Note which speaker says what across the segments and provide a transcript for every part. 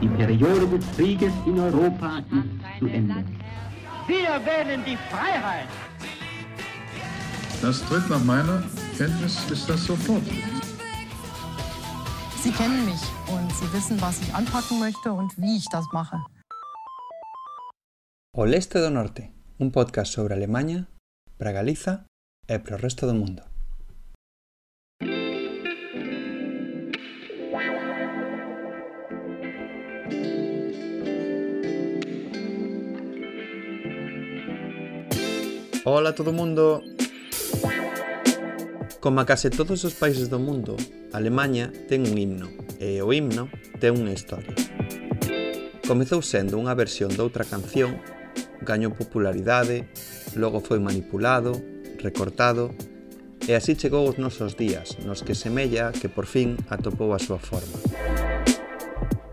Speaker 1: Die Periode des Krieges in Europa ist zu Ende.
Speaker 2: Wir wählen die Freiheit.
Speaker 3: Das tritt nach meiner Kenntnis ist das sofort.
Speaker 4: Sie kennen mich und Sie wissen, was ich anpacken möchte und wie ich das mache.
Speaker 5: O Leste do Norte, un podcast sobre Alemanha, para Galiza e para o resto do mundo. Ola todo mundo! Como a case todos os países do mundo, Alemanha ten un himno, e o himno ten unha historia. Comezou sendo unha versión doutra canción, gañou popularidade, logo foi manipulado, recortado, e así chegou os nosos días, nos que semella que por fin atopou a súa forma.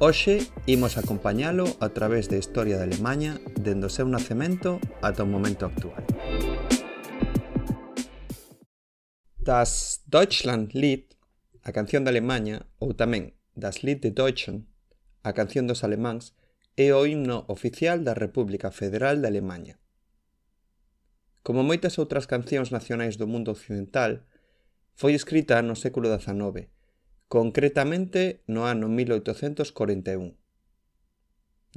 Speaker 5: Hoxe imos acompañalo a través da historia de Alemanha dende o seu nacemento ata o momento actual. das Deutschlandlied, a canción da Alemanha, ou tamén das Lied de Deutschland, a canción dos alemáns, é o himno oficial da República Federal de Alemanha. Como moitas outras cancións nacionais do mundo occidental, foi escrita no século XIX, concretamente no ano 1841.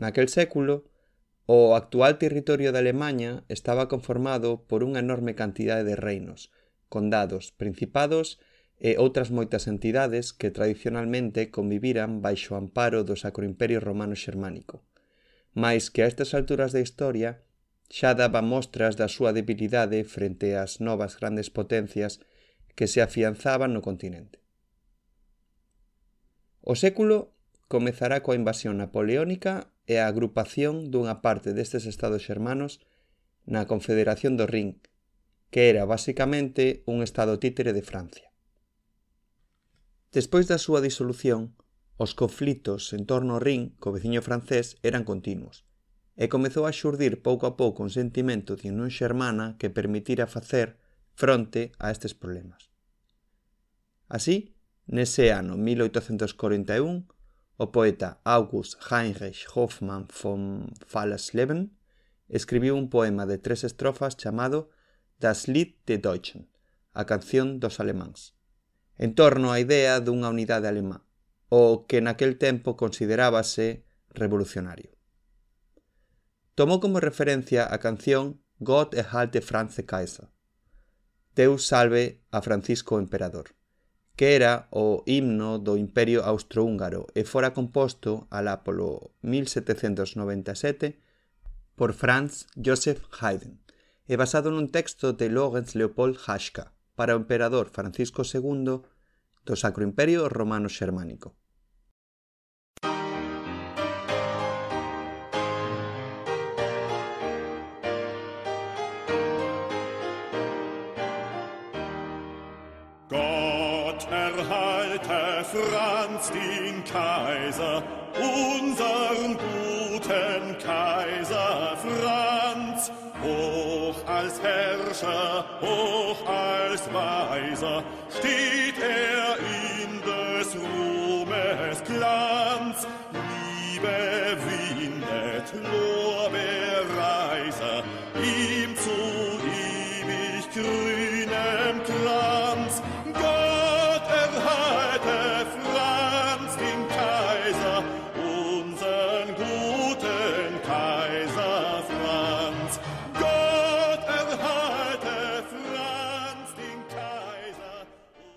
Speaker 5: Naquel século, o actual territorio de Alemanha estaba conformado por unha enorme cantidade de reinos, condados, principados e outras moitas entidades que tradicionalmente conviviran baixo o amparo do Sacro Imperio Romano Xermánico, mais que a estas alturas da historia xa daba mostras da súa debilidade frente ás novas grandes potencias que se afianzaban no continente. O século comezará coa invasión napoleónica e a agrupación dunha parte destes estados xermanos na Confederación do Rin, que era basicamente un estado títere de Francia. Despois da súa disolución, os conflitos en torno ao Rin co veciño francés eran continuos, e comezou a xurdir pouco a pouco un sentimento de unión xermana que permitira facer fronte a estes problemas. Así, nese ano 1841, o poeta August Heinrich Hoffmann von Fallersleben escribiu un poema de tres estrofas chamado Das Lied de Deutschen, a canción dos alemáns, en torno á idea dunha unidade alemá, o que naquel tempo considerábase revolucionario. Tomou como referencia a canción Gott erhalte Franz Kaiser, Deus salve a Francisco Emperador, que era o himno do Imperio Austrohúngaro e fora composto alá polo 1797 por Franz Joseph Haydn. Basado nun texto de Lorenz Leopold Haschka para o emperador Francisco II do Sacro Imperio Romano
Speaker 6: erhalte Franz den Kaiser, unseren guten Kaiser Franz, Hoch als Herrscher, hoch als Weiser, steht er in des Ruhmes Glanz. Liebe windet Lorbeerreiser, ihm zu ewig grünem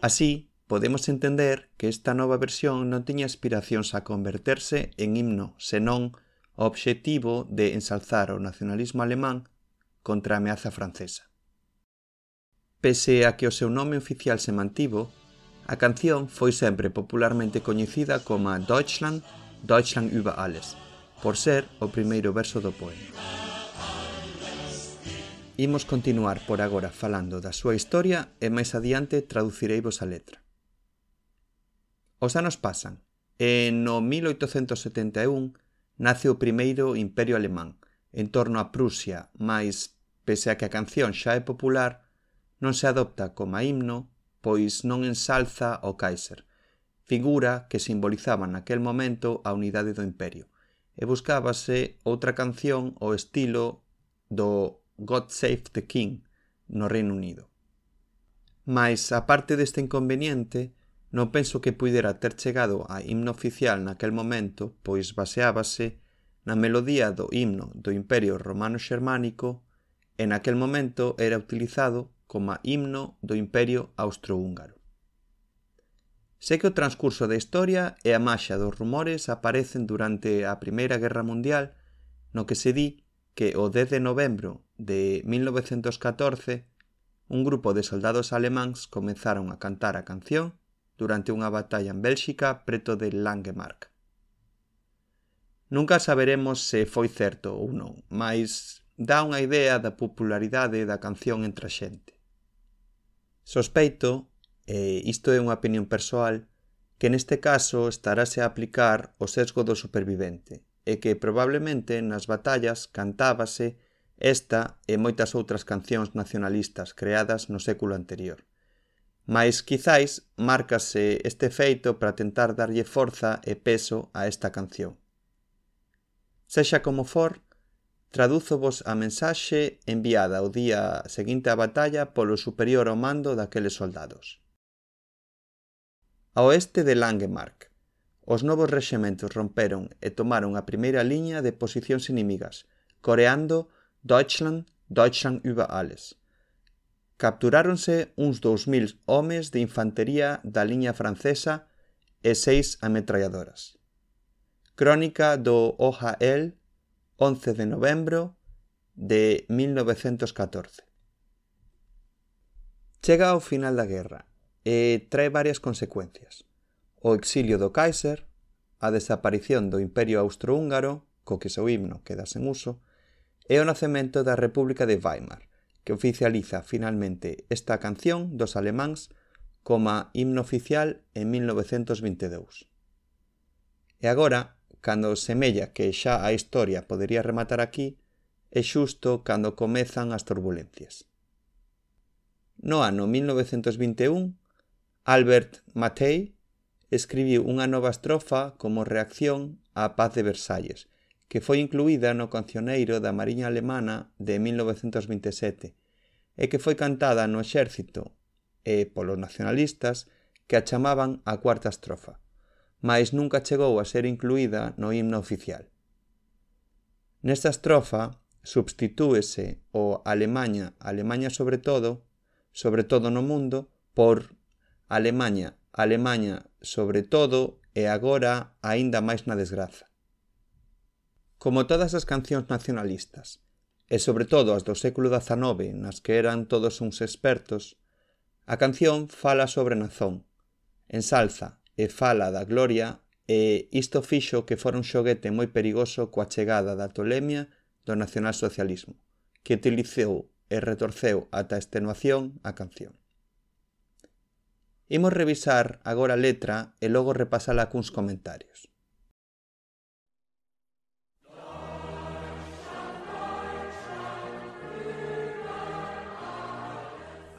Speaker 5: Así, podemos entender que esta nova versión non tiña aspiracións a converterse en himno, senón o obxectivo de ensalzar o nacionalismo alemán contra a ameaza francesa. Pese a que o seu nome oficial se mantivo, a canción foi sempre popularmente coñecida como Deutschland, Deutschland über alles, por ser o primeiro verso do poema. Imos continuar por agora falando da súa historia e máis adiante traducireivos a letra. Os anos pasan e no 1871 nace o primeiro imperio alemán en torno a Prusia, máis, pese a que a canción xa é popular, non se adopta como himno, pois non ensalza o Kaiser, figura que simbolizaba naquel momento a unidade do imperio, e buscábase outra canción o estilo do God Save the King no Reino Unido. Mais, a parte deste inconveniente, non penso que puidera ter chegado a himno oficial naquel momento, pois baseábase na melodía do himno do Imperio Romano Xermánico e naquel momento era utilizado como himno do Imperio Austrohúngaro. Sei que o transcurso da historia e a maxa dos rumores aparecen durante a Primeira Guerra Mundial no que se di que o 10 de novembro de 1914, un grupo de soldados alemáns comenzaron a cantar a canción durante unha batalla en Bélxica preto de Langemark. Nunca saberemos se foi certo ou non, mas dá unha idea da popularidade da canción entre a xente. Sospeito, e isto é unha opinión persoal, que neste caso estarase a aplicar o sesgo do supervivente, e que probablemente nas batallas cantábase Esta e moitas outras cancións nacionalistas creadas no século anterior. Mais, quizáis, márcase este feito para tentar darlle forza e peso a esta canción. Sexa como for, tradúzovos a mensaxe enviada o día seguinte á batalla polo superior ao mando daqueles soldados. Ao oeste de Langemark, os novos rexementos romperon e tomaron a primeira liña de posicións inimigas, coreando Deutschland, Deutschland über alles. Capturáronse uns 2000 homes de infantería da liña francesa e seis ametralladoras. Crónica do OHL, 11 de novembro de 1914. Chega ao final da guerra e trae varias consecuencias. O exilio do Kaiser, a desaparición do Imperio Austrohúngaro, co que seu himno queda sen uso, é o nacemento da República de Weimar, que oficializa finalmente esta canción dos alemáns como himno oficial en 1922. E agora, cando semella que xa a historia podería rematar aquí, é xusto cando comezan as turbulencias. No ano 1921, Albert Mattei escribiu unha nova estrofa como reacción á paz de Versalles, que foi incluída no Cancioneiro da Mariña Alemana de 1927 e que foi cantada no exército e polos nacionalistas que a chamaban a cuarta estrofa, mas nunca chegou a ser incluída no himno oficial. Nesta estrofa substitúese o Alemanha, Alemanha sobre todo, sobre todo no mundo, por Alemanha, Alemanha sobre todo e agora aínda máis na desgraza como todas as cancións nacionalistas, e sobre todo as do século XIX nas que eran todos uns expertos, a canción fala sobre Nazón, ensalza e fala da gloria e isto fixo que fora un xoguete moi perigoso coa chegada da tolemia do nacionalsocialismo, que utilizou e retorceu ata a extenuación a canción. Imos revisar agora a letra e logo repasala cuns comentarios.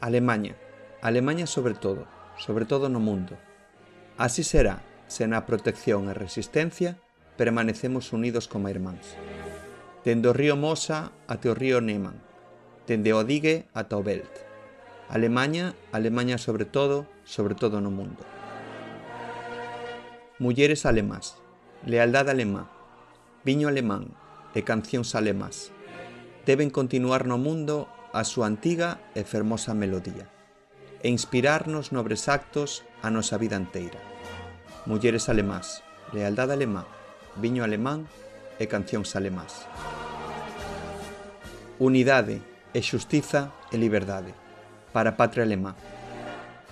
Speaker 5: Alemanha, Alemanha sobre todo, sobre todo no mundo. Así será se na protección e resistencia permanecemos unidos como irmáns. Dende o río Mosa até o río Neman, dende o Digue ata o Belt. Alemanha, Alemanha sobre todo, sobre todo no mundo. Mulleres alemás, lealdade alemá, viño alemán e cancións alemás deben continuar no mundo a súa antiga e fermosa melodía e inspirarnos nobres actos a nosa vida inteira. Mulleres alemás, lealdade alemá, viño alemán e cancións alemás. Unidade e xustiza e liberdade para a patria alemá.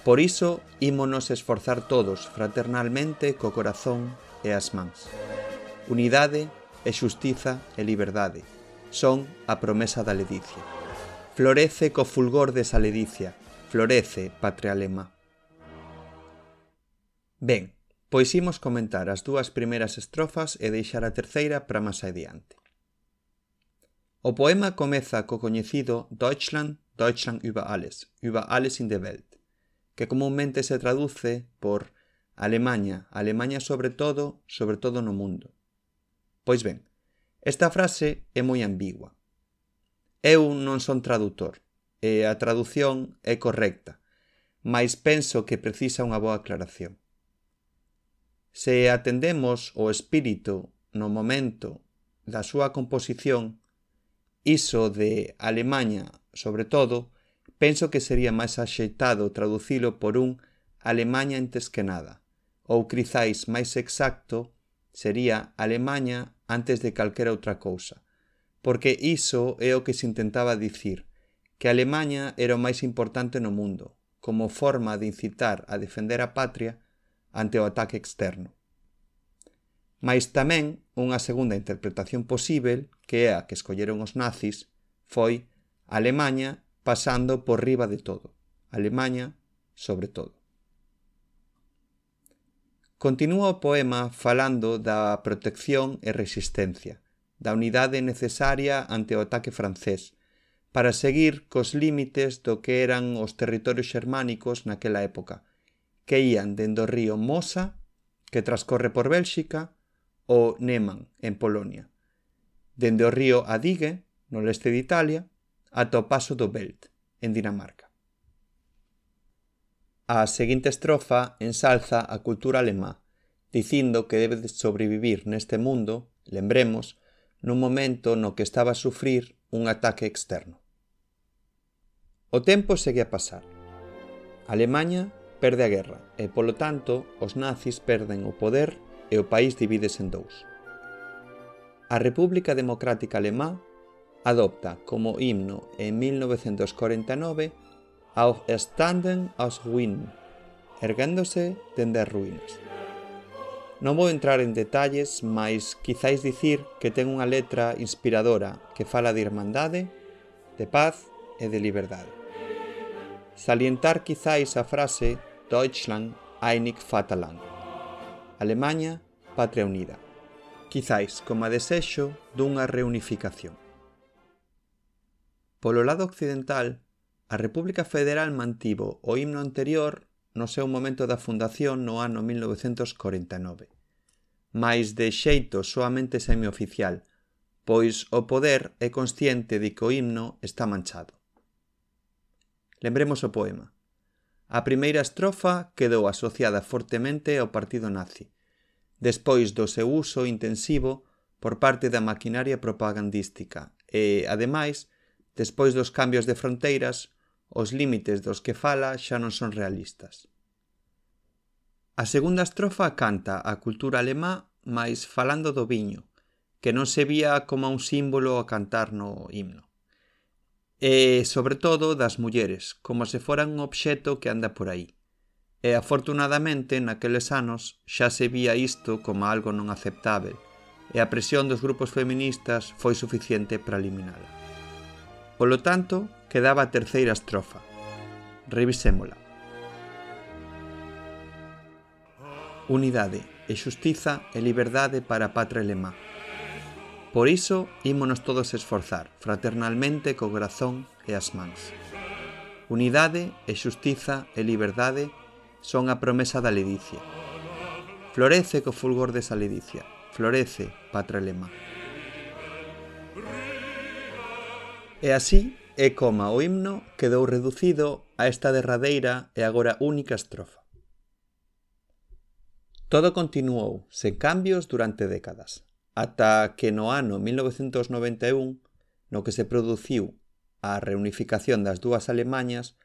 Speaker 5: Por iso, ímonos esforzar todos fraternalmente co corazón e as mans. Unidade e xustiza e liberdade son a promesa da ledicia. Florece co fulgor desa ledicia, florece, patria lema. Ben, pois imos comentar as dúas primeiras estrofas e deixar a terceira para máis adiante. O poema comeza co coñecido Deutschland, Deutschland über alles, über alles in der Welt, que comúnmente se traduce por Alemania, Alemania sobre todo, sobre todo no mundo. Pois ben, esta frase é moi ambigua. Eu non son tradutor, e a tradución é correcta, mas penso que precisa unha boa aclaración. Se atendemos o espírito no momento da súa composición, iso de Alemanha, sobre todo, penso que sería máis axeitado traducilo por un Alemanha antes que nada, ou crizáis máis exacto sería Alemanha antes de calquera outra cousa, porque iso é o que se intentaba dicir, que Alemanha era o máis importante no mundo, como forma de incitar a defender a patria ante o ataque externo. Mais tamén unha segunda interpretación posível, que é a que escolleron os nazis, foi Alemanha pasando por riba de todo. Alemanha sobre todo. Continúa o poema falando da protección e resistencia, da unidade necesaria ante o ataque francés, para seguir cos límites do que eran os territorios xermánicos naquela época, que ían dende o río Mosa, que transcorre por Bélxica, o Neman, en Polonia, dende o río Adige, no leste de Italia, ata o paso do Belt, en Dinamarca. A seguinte estrofa ensalza a cultura alemá, dicindo que debe de sobrevivir neste mundo, lembremos, nun momento no que estaba a sufrir un ataque externo. O tempo segue a pasar. Alemanha perde a guerra e, polo tanto, os nazis perden o poder e o país divides en dous. A República Democrática Alemá adopta como himno en 1949 ao Standen aus Ruinen, erguéndose dende as ruínas. Non vou entrar en detalles, mas quizáis dicir que ten unha letra inspiradora que fala de irmandade, de paz e de liberdade. Salientar quizáis a frase Deutschland Einig Vaterland. Alemanha, patria unida. Quizáis como a desexo dunha reunificación. Polo lado occidental, a República Federal mantivo o himno anterior no seu momento da fundación no ano 1949 mais de xeito soamente semioficial, pois o poder é consciente de que o himno está manchado. Lembremos o poema. A primeira estrofa quedou asociada fortemente ao partido nazi, despois do seu uso intensivo por parte da maquinaria propagandística e, ademais, despois dos cambios de fronteiras, os límites dos que fala xa non son realistas. A segunda estrofa canta a cultura alemá mais falando do viño, que non se vía como un símbolo a cantar no himno. E, sobre todo, das mulleres, como se foran un obxeto que anda por aí. E, afortunadamente, naqueles anos xa se vía isto como algo non aceptável, e a presión dos grupos feministas foi suficiente para eliminala. Polo tanto, quedaba a terceira estrofa. Revisémola. unidade e xustiza e liberdade para a patria alemá. Por iso, ímonos todos esforzar fraternalmente co corazón e as mans. Unidade e xustiza e liberdade son a promesa da ledicia. Florece co fulgor desa ledicia. Florece, patria alemá. E así é como o himno quedou reducido a esta derradeira e agora única estrofa. Todo continuou sen cambios durante décadas, ata que no ano 1991, no que se produciu a reunificación das dúas Alemañas,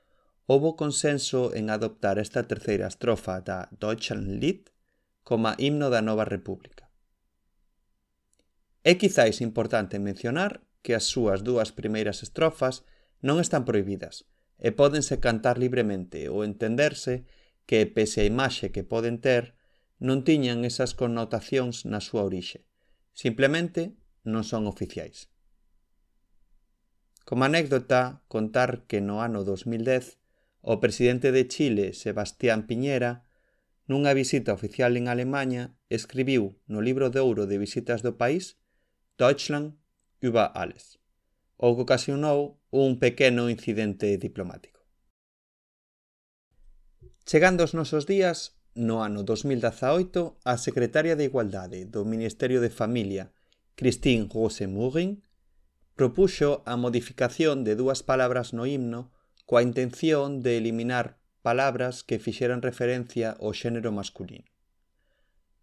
Speaker 5: houbo consenso en adoptar esta terceira estrofa da Deutschlandlied como himno da nova república. É quizáis importante mencionar que as súas dúas primeiras estrofas non están prohibidas e pódense cantar libremente ou entenderse que, pese a imaxe que poden ter, non tiñan esas connotacións na súa orixe. Simplemente non son oficiais. Como anécdota, contar que no ano 2010 o presidente de Chile, Sebastián Piñera, nunha visita oficial en Alemanha, escribiu no libro de ouro de visitas do país Deutschland über alles, o que ocasionou un pequeno incidente diplomático. Chegando aos nosos días, no ano 2018 a secretaria de Igualdade do Ministerio de Familia, Christine Rose Murin, propuxo a modificación de dúas palabras no himno coa intención de eliminar palabras que fixeran referencia ao xénero masculino.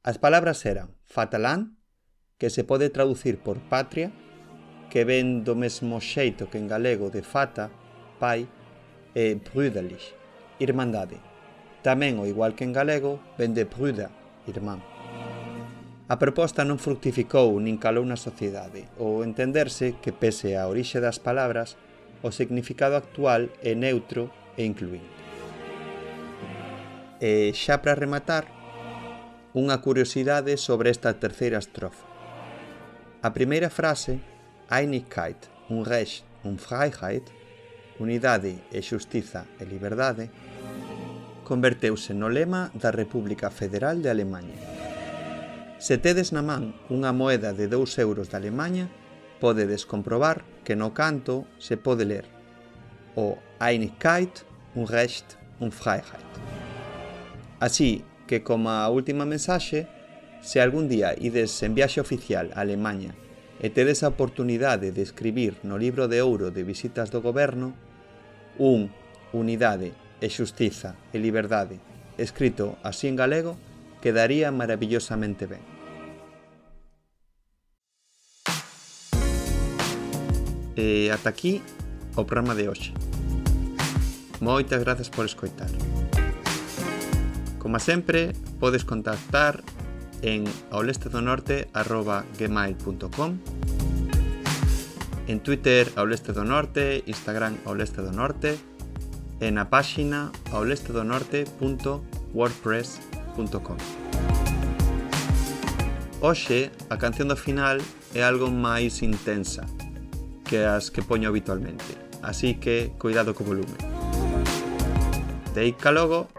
Speaker 5: As palabras eran fatalán, que se pode traducir por patria, que ven do mesmo xeito que en galego de fata, pai, e brüderlich, irmandade, Tamén, o igual que en galego, ven de pruda, irmán. A proposta non fructificou nin calou na sociedade, ou entenderse que pese á orixe das palabras, o significado actual é neutro e incluinte. E xa para rematar, unha curiosidade sobre esta terceira estrofa. A primeira frase, Einigkeit, un recht, un Freiheit, unidade e xustiza e liberdade, converteuse no lema da República Federal de Alemanha. Se tedes na man unha moeda de 2 euros de Alemanha, podedes comprobar que no canto se pode ler o Einigkeit, un Recht, un Freiheit. Así que, como a última mensaxe, se algún día ides en viaxe oficial a Alemanha e tedes a oportunidade de escribir no libro de ouro de visitas do goberno un unidade e xustiza e liberdade, escrito así en galego, quedaría maravillosamente ben. E ata aquí o programa de hoxe. Moitas grazas por escoitar. Como sempre, podes contactar en aolestedonorte.gmail.com En Twitter, Auleste do Norte, Instagram, Auleste do Norte, e na páxina aolestedonorte.wordpress.com Hoxe, a canción do final é algo máis intensa que as que poño habitualmente, así que cuidado co volume. Deica logo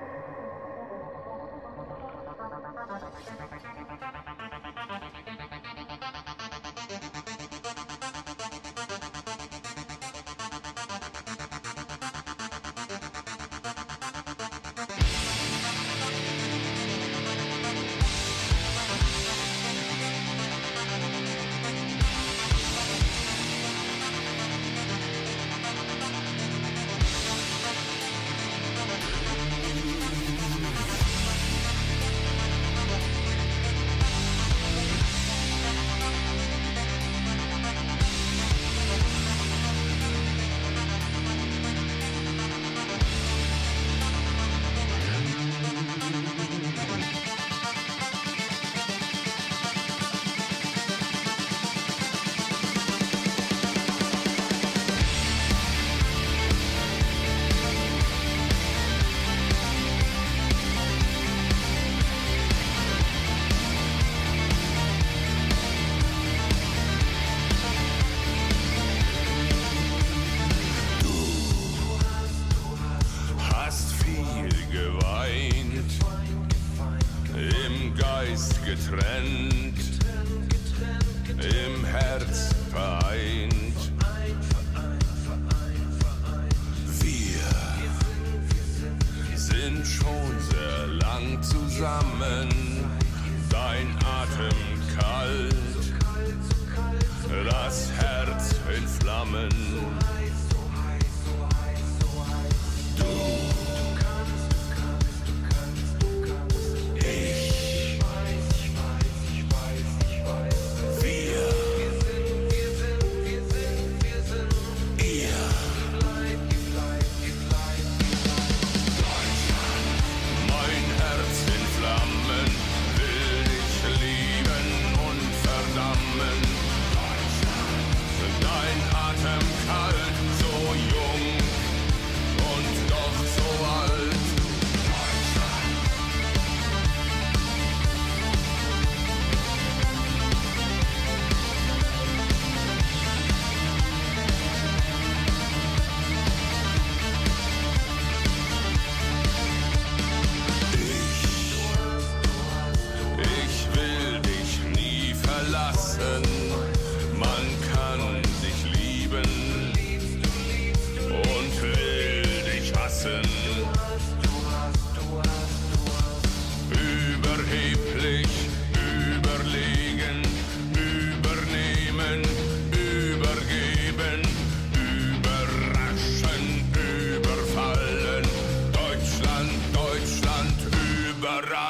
Speaker 6: woman. the rock.